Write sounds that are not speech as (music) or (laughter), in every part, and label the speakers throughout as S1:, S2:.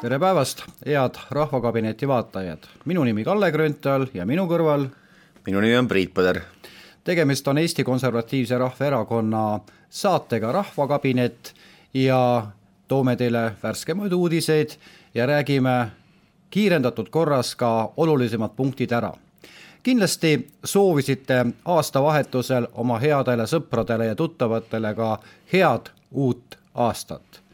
S1: tere päevast, head Rahvakabineti vaatajad! minu nimi Kalle Grünthal ja minu kõrval
S2: minu nimi on Priit Põder.
S1: tegemist on Eesti Konservatiivse Rahvaerakonna saatega Rahvakabinet ja toome teile värskemaid uudiseid ja räägime kiirendatud korras ka olulisemad punktid ära. kindlasti soovisite aastavahetusel oma headele sõpradele ja tuttavatele ka head uut aastat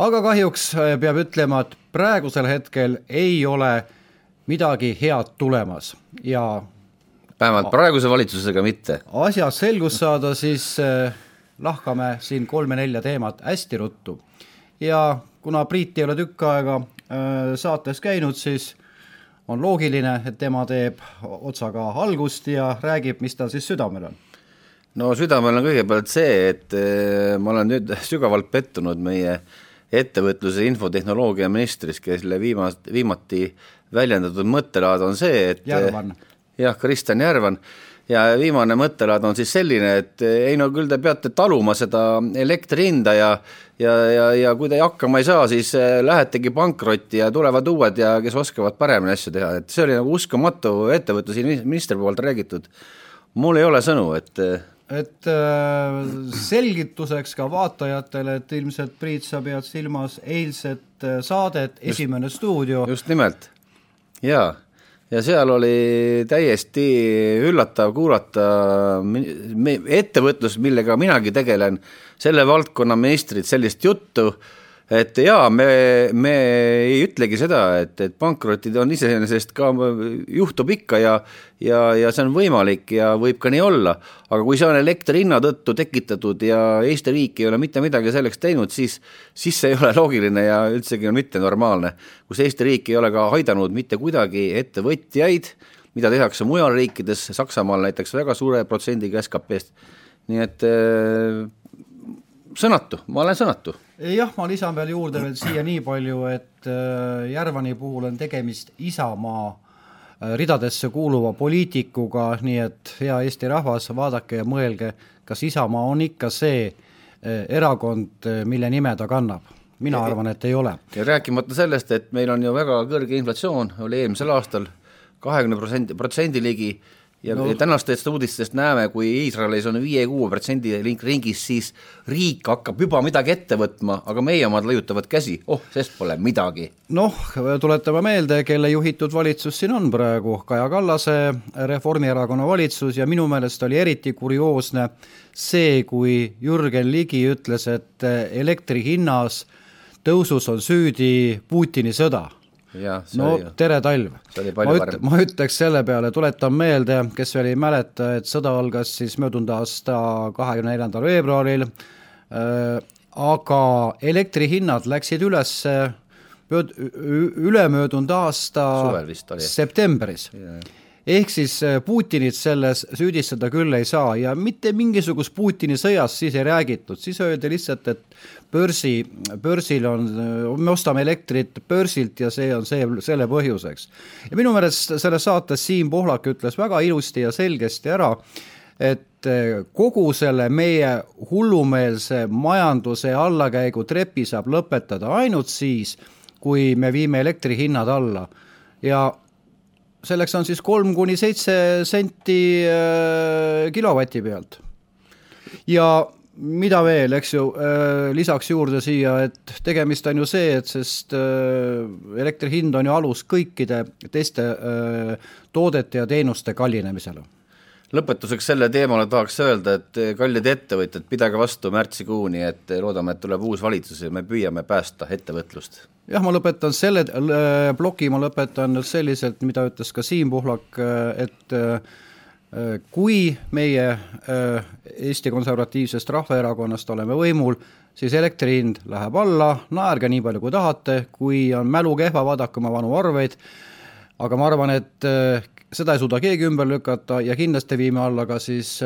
S1: aga kahjuks äh, peab ütlema, et praegusel hetkel ei ole midagi head tulemas ja
S2: vähemalt praeguse valitsusega mitte.
S1: asjas selgust saada, siis äh, lahkame siin kolme-nelja teemat hästi ruttu. ja kuna Priit ei ole tükk aega äh, saates käinud, siis on loogiline, et tema teeb otsaga algust ja räägib, mis tal siis südamel on
S2: no südamel on kõigepealt see, et ma olen nüüd (laughs) sügavalt pettunud meie äh, ettevõtluse infotehnoloogia ministris, kelle viimast, viimati väljendatud mõttelaad on see, et
S1: Järvan.
S2: jah, Kristjan Järvan, ja viimane mõttelaad on siis selline, et ei no küll te peate taluma seda elektri hinda ja ja, ja, ja kui te hakkama ei saa, siis eh, lähetegi pankrotti ja tulevad uued ja kes oskavad paremini asju teha, et see oli nagu uskumatu ettevõtlusministri poolt räägitud. mul ei ole sõnu, et
S1: et äh, selgituseks ka vaatajatele, et ilmselt Priit, sa pead silmas eilset äh, saadet Esimene just, stuudio.
S2: just nimelt, jaa. ja seal oli täiesti üllatav kuulata ettevõtlust, millega minagi tegelen, selle valdkonna ministrid sellist juttu et jaa, me, me ei ütlegi seda, et, et pankrotid on iseenesest ka, juhtub ikka ja ja, ja see on võimalik ja võib ka nii olla, aga kui see on elektri hinna tõttu tekitatud ja Eesti riik ei ole mitte midagi selleks teinud, siis siis see ei ole loogiline ja üldsegi mitte normaalne. kus Eesti riik ei ole ka aidanud mitte kuidagi ettevõtjaid, mida tehakse mujal riikides, Saksamaal näiteks väga suure protsendiga SKP-st, nii et äh, sõnatu, ma olen sõnatu.
S1: jah, ma lisan veel juurde veel siia nii palju, et äh, Järvani puhul on tegemist Isamaa äh, ridadesse kuuluva poliitikuga, nii et hea Eesti rahvas, vaadake ja mõelge, kas Isamaa on ikka see äh, erakond, mille nime ta kannab mina arvan, et ei ole.
S2: ja rääkimata sellest, et meil on ju väga kõrge inflatsioon, oli eelmisel aastal kahekümne protsendi, protsendi ligi ja no. tänastest uudistest näeme, kui Iisraelis on viie-kuue protsendi ringis, siis riik hakkab juba midagi ette võtma, aga meie omad laiutavad käsi, oh, sest pole midagi.
S1: noh, tuletame meelde, kelle juhitud valitsus siin on praegu, Kaja Kallase Reformierakonna valitsus ja minu meelest oli eriti kurioosne see, kui Jürgen Ligi ütles, et elektri hinnas tõusus on süüdi Putini sõda no oli, tere talv. ma üt-, ma ütleks selle peale, tuletan meelde, kes veel ei mäleta, et sõda algas siis möödunud aasta kahekümne neljandal veebruaril. Äh,, aga elektrihinnad läksid üles ülemöödunud aasta septembris ehk siis äh, Putinit selles süüdistada küll ei saa ja mitte mingisugust Putini sõjast siis ei räägitud, siis öeldi lihtsalt, et börsi, börsil on, me ostame elektrit börsilt ja see on see, selle põhjuseks. ja minu meelest selles saates Siim Pohlak ütles väga ilusti ja selgesti ära, et eh, kogu selle meie hullumeelse majanduse allakäigu trepi saab lõpetada ainult siis, kui me viime elektrihinnad alla ja selleks on siis kolm kuni seitse senti eh, kilovati pealt. ja mida veel, eks ju, äh, lisaks juurde siia, et tegemist on ju see, et sest äh, elektri hind on ju alus kõikide teiste äh, toodete ja teenuste kallinemisele
S2: lõpetuseks selle teemale tahaks öelda, et kallid ettevõtjad, pidage vastu märtsikuuni, et loodame, et tuleb uus valitsus ja me püüame päästa ettevõtlust.
S1: jah, ma lõpetan selle ploki, ma lõpetan selliselt, mida ütles ka Siim Pohlak, et Äh, kui meie äh, Eesti Konservatiivsest Rahvaerakonnast oleme võimul, siis elektri hind läheb alla, naerge nii palju kui tahate, kui on mälu kehva, vaadake oma vanu arveid, aga ma arvan, et äh, seda ei suuda keegi ümber lükata ja kindlasti viime alla ka siis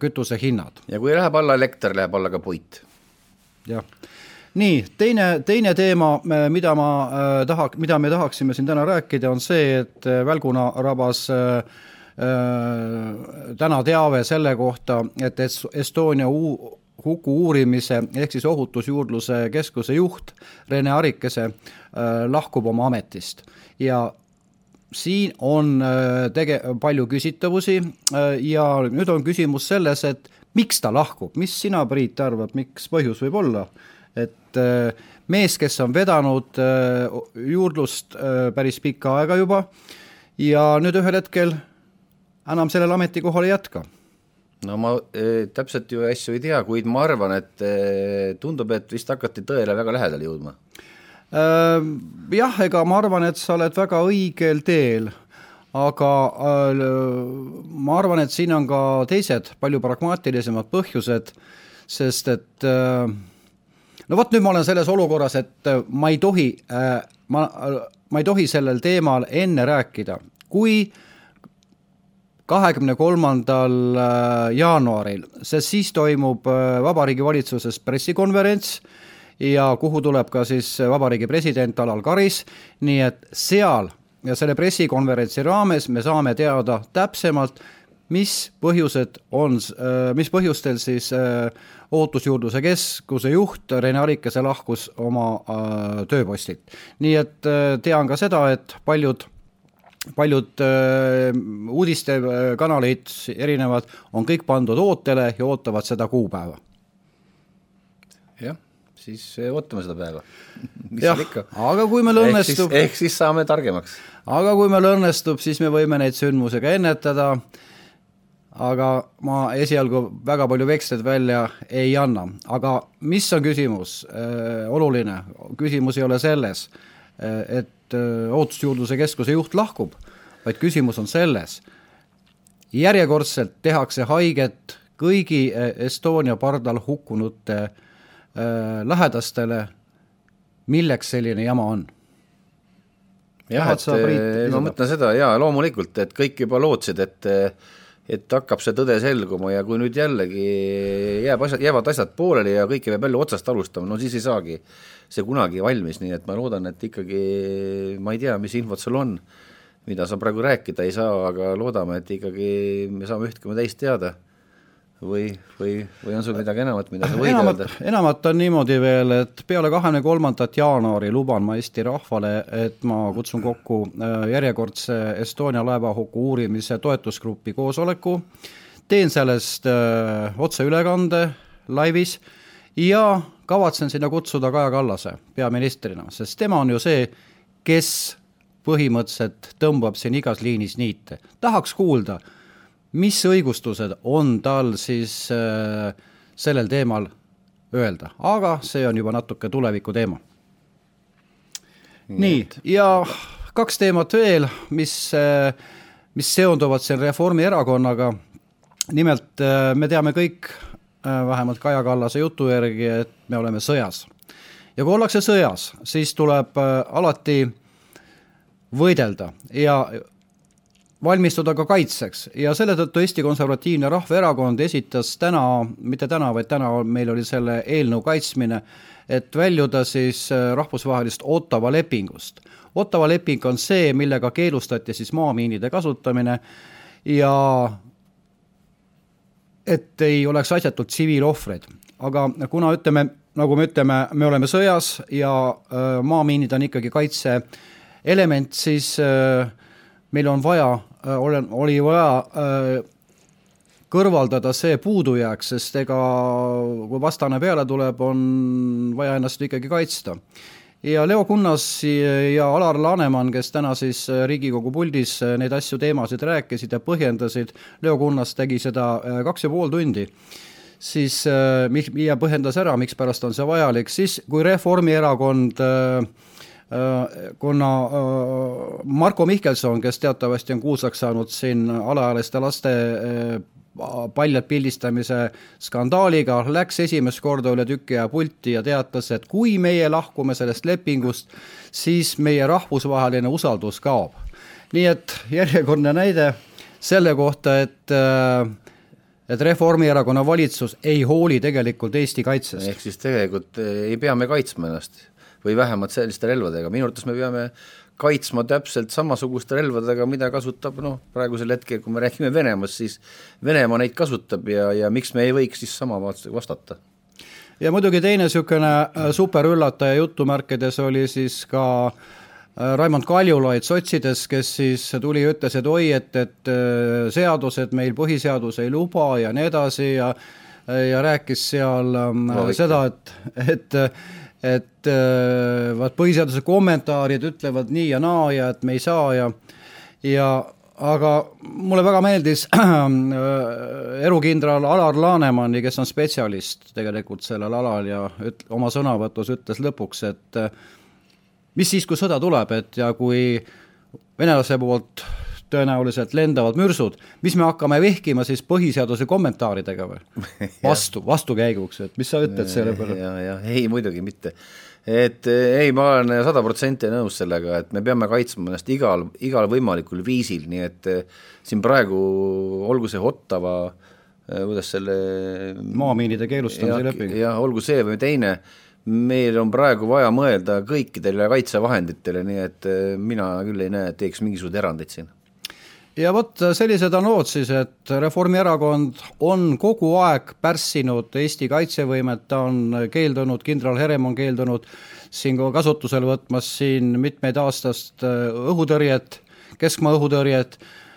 S1: kütusehinnad.
S2: ja kui läheb alla elekter, läheb alla ka puit.
S1: jah nii, teine, teine teema, mida ma äh, taha, mida me tahaksime siin täna rääkida, on see, et Välguna rabas äh, täna teave selle kohta, et Estonia huku uurimise ehk siis ohutusjuurdluse keskuse juht Rene Arikese lahkub oma ametist ja siin on tege-, palju küsitavusi ja nüüd on küsimus selles, et miks ta lahkub, mis sina, Priit, arvad, miks põhjus võib olla? et mees, kes on vedanud juurdlust päris pikka aega juba ja nüüd ühel hetkel enam sellel ametikohal ei jätka
S2: no ma äh, täpselt ju asju ei tea, kuid ma arvan, et äh, tundub, et vist hakati tõele väga lähedale jõudma
S1: äh,. Jah, ega ma arvan, et sa oled väga õigel teel, aga äh, ma arvan, et siin on ka teised, palju pragmaatilisemad põhjused, sest et äh, no vot, nüüd ma olen selles olukorras, et äh, ma ei tohi ma, ma ei tohi sellel teemal enne rääkida, kui kahekümne kolmandal jaanuaril, sest siis toimub Vabariigi Valitsuses pressikonverents ja kuhu tuleb ka siis Vabariigi president Alar Karis, nii et seal ja selle pressikonverentsi raames me saame teada täpsemalt, mis põhjused on, äh, mis põhjustel siis Ootusjuurdluse Keskuse juht Rene Arikese lahkus oma tööpostilt. nii et tean ka seda, et paljud paljud äh, uudistekanalid, erinevad, on kõik pandud ootele ja ootavad seda kuupäeva.
S2: Siis äh, ootame seda päeva. (laughs)
S1: jah, aga kui meil õnnestub
S2: ehk siis saame targemaks.
S1: aga kui meil õnnestub, siis me võime neid sündmusi ka ennetada, aga ma esialgu väga palju veksleid välja ei anna, aga mis on küsimus äh,, oluline, küsimus ei ole selles, äh, et Ootusjuurdluse Keskuse juht lahkub, vaid küsimus on selles, järjekordselt tehakse haiget kõigi Estonia pardal hukkunute äh, lähedastele, milleks selline jama on?
S2: jah, et ma mõtlen seda jaa, loomulikult, et kõik juba lootsid, et et hakkab see tõde selguma ja kui nüüd jällegi jääb asjad, jäävad asjad pooleli ja kõike peab jälle otsast alustama, no siis ei saagi see kunagi valmis, nii et ma loodan, et ikkagi ma ei tea, mis infot sul on, mida sa praegu rääkida ei saa, aga loodame, et ikkagi me saame üht koma teist teada või, või, või on sul midagi enamat, mida sa võid
S1: enamat,
S2: öelda?
S1: enamat on niimoodi veel, et peale kahekümne kolmandat jaanuari luban ma Eesti rahvale, et ma kutsun kokku äh, järjekordse Estonia laevahuku uurimise toetusgrupi koosoleku, teen sellest öö, äh, otseülekande laivis ja kavatsen sinna kutsuda Kaja Kallase peaministrina, sest tema on ju see, kes põhimõtteliselt tõmbab siin igas liinis niite. tahaks kuulda, mis õigustused on tal siis äh, sellel teemal öelda, aga see on juba natuke tuleviku teema. nii, ja kaks teemat veel, mis äh,, mis seonduvad siin Reformierakonnaga. nimelt äh, me teame kõik Äh, vähemalt Kaja Kallase jutu järgi, et me oleme sõjas. ja kui ollakse sõjas, siis tuleb äh, alati võidelda ja valmistuda ka kaitseks ja selle tõttu Eesti Konservatiivne Rahvaerakond esitas täna, mitte täna, vaid täna meil oli selle eelnõu kaitsmine, et väljuda siis äh, rahvusvahelist Ottawa lepingust. Ottawa leping on see, millega keelustati siis maamiinide kasutamine ja et ei oleks asjatult tsiviilohvreid. aga kuna ütleme, nagu me ütleme, me oleme sõjas ja äh, maamiinid on ikkagi kaitseelement, siis äh, meil on vaja, olen, oli vaja kõrvaldada see puudujääk, sest ega kui vastane peale tuleb, on vaja ennast ikkagi kaitsta. Ja Leo Kunnas ja Alar Laneman, kes täna siis Riigikogu puldis neid asju, teemasid rääkisid ja põhjendasid, Leo Kunnas tegi seda äh, kaks ja pool tundi, siis äh, ja põhjendas ära, mikspärast on see vajalik, siis kui Reformierakond äh, kuna Marko Mihkelson, kes teatavasti on kuulsaks saanud siin alaealiste laste paljalt pildistamise skandaaliga, läks esimest korda üle tüki aja pulti ja teatas, et kui meie lahkume sellest lepingust, siis meie rahvusvaheline usaldus kaob. nii et järjekordne näide selle kohta, et äh, et Reformierakonna valitsus ei hooli tegelikult Eesti kaitsest.
S2: ehk siis tegelikult ei pea me kaitsma ennast või vähemalt selliste relvadega, minu arvates me peame kaitsma täpselt samasuguste relvadega, mida kasutab noh, praegusel hetkel, kui me räägime Venemaast, siis Venemaa neid kasutab ja, ja miks me ei võiks siis sama vastata?
S1: Ja muidugi teine niisugune äh, superüllataja jutumärkides oli siis ka äh, Raimond Kaljulaid sotsides, kes siis tuli ja ütles, et oi, et, et äh, seadused meil põhiseadus ei luba ja nii edasi ja ja rääkis seal no, seda, et, et et vaat põhiseaduse kommentaarid ütlevad nii ja naa ja et me ei saa ja ja aga mulle väga meeldis äh, erukindral Alar Lanemani, kes on spetsialist tegelikult sellel alal ja üt-, oma sõnavõtus ütles lõpuks, et äh, mis siis, kui sõda tuleb, et ja kui venelase poolt tõenäoliselt lendavad mürsud, mis me hakkame vehkima siis põhiseaduse kommentaaridega või? (laughs) vastu, vastukäiguks, et mis sa ütled selle peale?
S2: ja, ja ei muidugi mitte et eh, ei, ma olen sada protsenti nõus sellega, et me peame kaitsma ennast igal, igal võimalikul viisil, nii et eh, siin praegu olgu see Ottawa, eh, kuidas selle
S1: maamiinide keelustamise leping.
S2: jah, olgu see või teine, meil on praegu vaja mõelda kõikidele kaitsevahenditele, nii et mina küll ei näe, et teeks mingisuguseid erandeid siin
S1: ja vot sellised on lood siis, et Reformierakond on kogu aeg pärssinud Eesti kaitsevõimet, ta on keeldunud, kindral Herem on keeldunud siin kasutusele võtmas siin mitmeid aastast õhutõrjet, keskmaa õhutõrjet. Äh,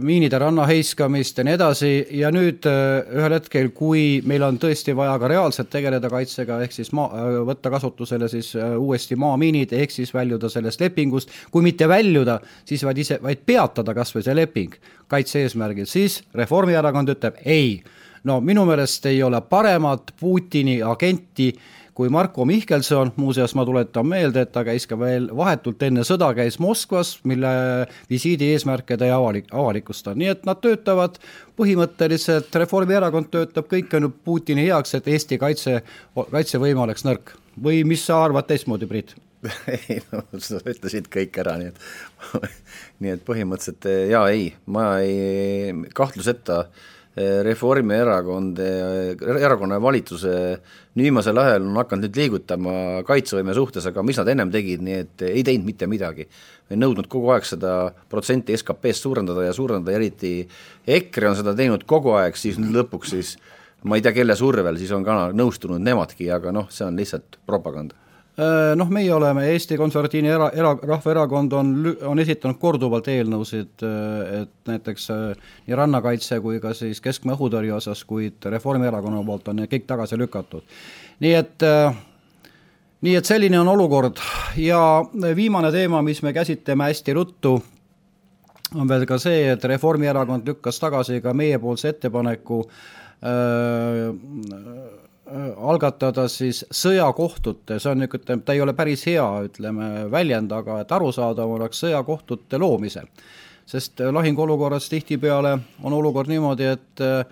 S1: miinide rannaheiskamist ja nii edasi ja nüüd äh, ühel hetkel, kui meil on tõesti vaja ka reaalselt tegeleda kaitsega, ehk siis maa, äh, võtta kasutusele siis uuesti maamiinid, ehk siis väljuda sellest lepingust, kui mitte väljuda, siis vaid ise, vaid peatada kas või see leping kaitse-eesmärgil, siis Reformierakond ütleb ei. no minu meelest ei ole paremat Putini agenti äh, kui Marko Mihkelson, muuseas ma tuletan meelde, et ta käis ka veel vahetult enne sõda, käis Moskvas, mille visiidi eesmärke ta ei avalik, avalikusta, nii et nad töötavad põhimõtteliselt, Reformierakond töötab kõik ainult Putini heaks, et Eesti kaitse, kaitsevõime oleks nõrk. või mis sa arvad teistmoodi, Priit? (laughs)
S2: ei no sa ütlesid kõik ära, nii et (laughs) nii et põhimõtteliselt jaa, ei, ma ei, kahtluseta äh, Reformierakond, erakonna valitsuse viimasel ajal on hakanud nüüd liigutama kaitsevõime suhtes, aga mis nad ennem tegid, nii et ei teinud mitte midagi. nõudnud kogu aeg seda protsenti SKP-st suurendada ja suurendada, eriti EKRE on seda teinud kogu aeg, siis nüüd lõpuks siis ma ei tea, kelle survel, siis on ka nõustunud nemadki, aga noh, see on lihtsalt propaganda
S1: noh, meie oleme, Eesti Konservatiivne era-, era-, Rahvaerakond on, on esitanud korduvalt eelnõusid, äh, et näiteks äh, nii rannakaitse kui ka siis keskmaa õhutõrje osas, kuid Reformierakonna poolt on need kõik tagasi lükatud. nii et nii et selline on olukord ja viimane teema, mis me käsitleme hästi ruttu, on veel ka see, et Reformierakond lükkas tagasi ka meiepoolse ettepaneku öö, Äh, algatada siis sõjakohtute, see on niisugune, ta ei ole päris hea, ütleme, väljend, aga et arusaadav oleks sõjakohtute loomise. sest lahinguolukorras tihtipeale on olukord niimoodi, et äh,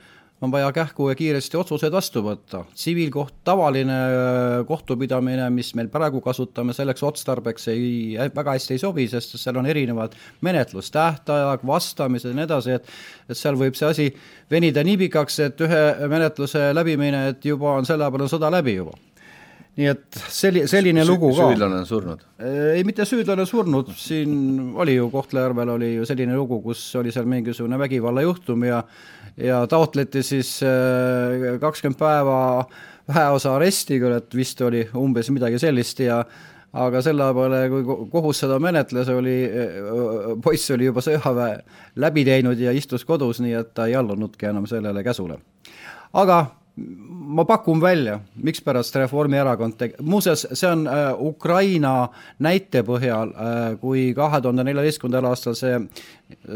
S1: on vaja kähku ja kiiresti otsuseid vastu võtta. tsiviilkoht, tavaline äh, kohtupidamine, mis meil praegu kasutame, selleks otstarbeks ei, väga hästi ei sobi, sest seal on erinevad menetlustähtajad, vastamised ja nii edasi, et et seal võib see asi venida nii pikaks, et ühe menetluse läbimine, et juba on selle peale sõda läbi juba nii et selli-, selline Sü lugu
S2: ka. süüdlane on surnud?
S1: ei, mitte süüdlane surnud, siin oli ju Kohtla-Järvel oli ju selline lugu, kus oli seal mingisugune vägivallajuhtum ja ja taotleti siis äh, kakskümmend päeva väeosa aresti, et vist oli umbes midagi sellist ja aga selle peale, kui kohus seda menetles, oli, äh, poiss oli juba sõjaväe läbi teinud ja istus kodus, nii et ta ei allunudki enam sellele käsule. aga ma pakun välja, mikspärast Reformierakond teg-, muuseas, see on äh, Ukraina näite põhjal äh,, kui kahe tuhande neljateistkümnendal aastal see,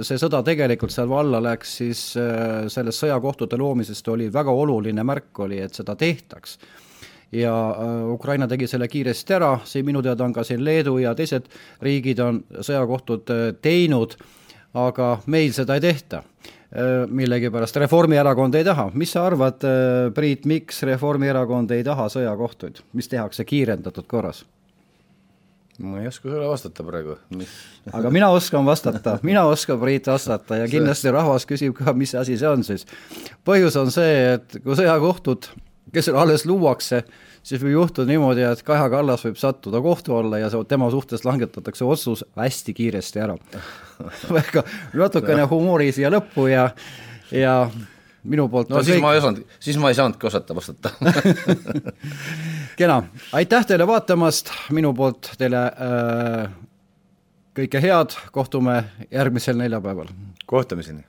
S1: see sõda tegelikult seal valla läks, siis äh, sellest sõjakohtute loomisest oli väga oluline märk, oli, et seda tehtaks. ja äh, Ukraina tegi selle kiiresti ära, siin minu teada on ka siin Leedu ja teised riigid on sõjakohtud äh, teinud, aga meil seda ei tehta millegipärast Reformierakond ei taha, mis sa arvad, äh, Priit, miks Reformierakond ei taha sõjakohtuid, mis tehakse kiirendatud korras?
S2: ma ei oska sulle vastata praegu. (laughs)
S1: Aga mina oskan vastata, mina oskan, Priit, vastata ja kindlasti rahvas küsib ka, mis asi see on siis. põhjus on see, et kui sõjakohtud, kes seal alles luuakse, siis võib juhtuda niimoodi, et Kaja Kallas võib sattuda kohtu alla ja tema suhtes langetatakse otsus hästi kiiresti ära. (laughs) Väga natukene humoori siia lõppu ja, ja minu poolt
S2: no siis kõik... ma ei osanud, siis ma ei saanudki osata vastata. (laughs)
S1: Kena, aitäh teile vaatamast, minu poolt teile äh, kõike head, kohtume järgmisel neljapäeval.
S2: kohtumiseni.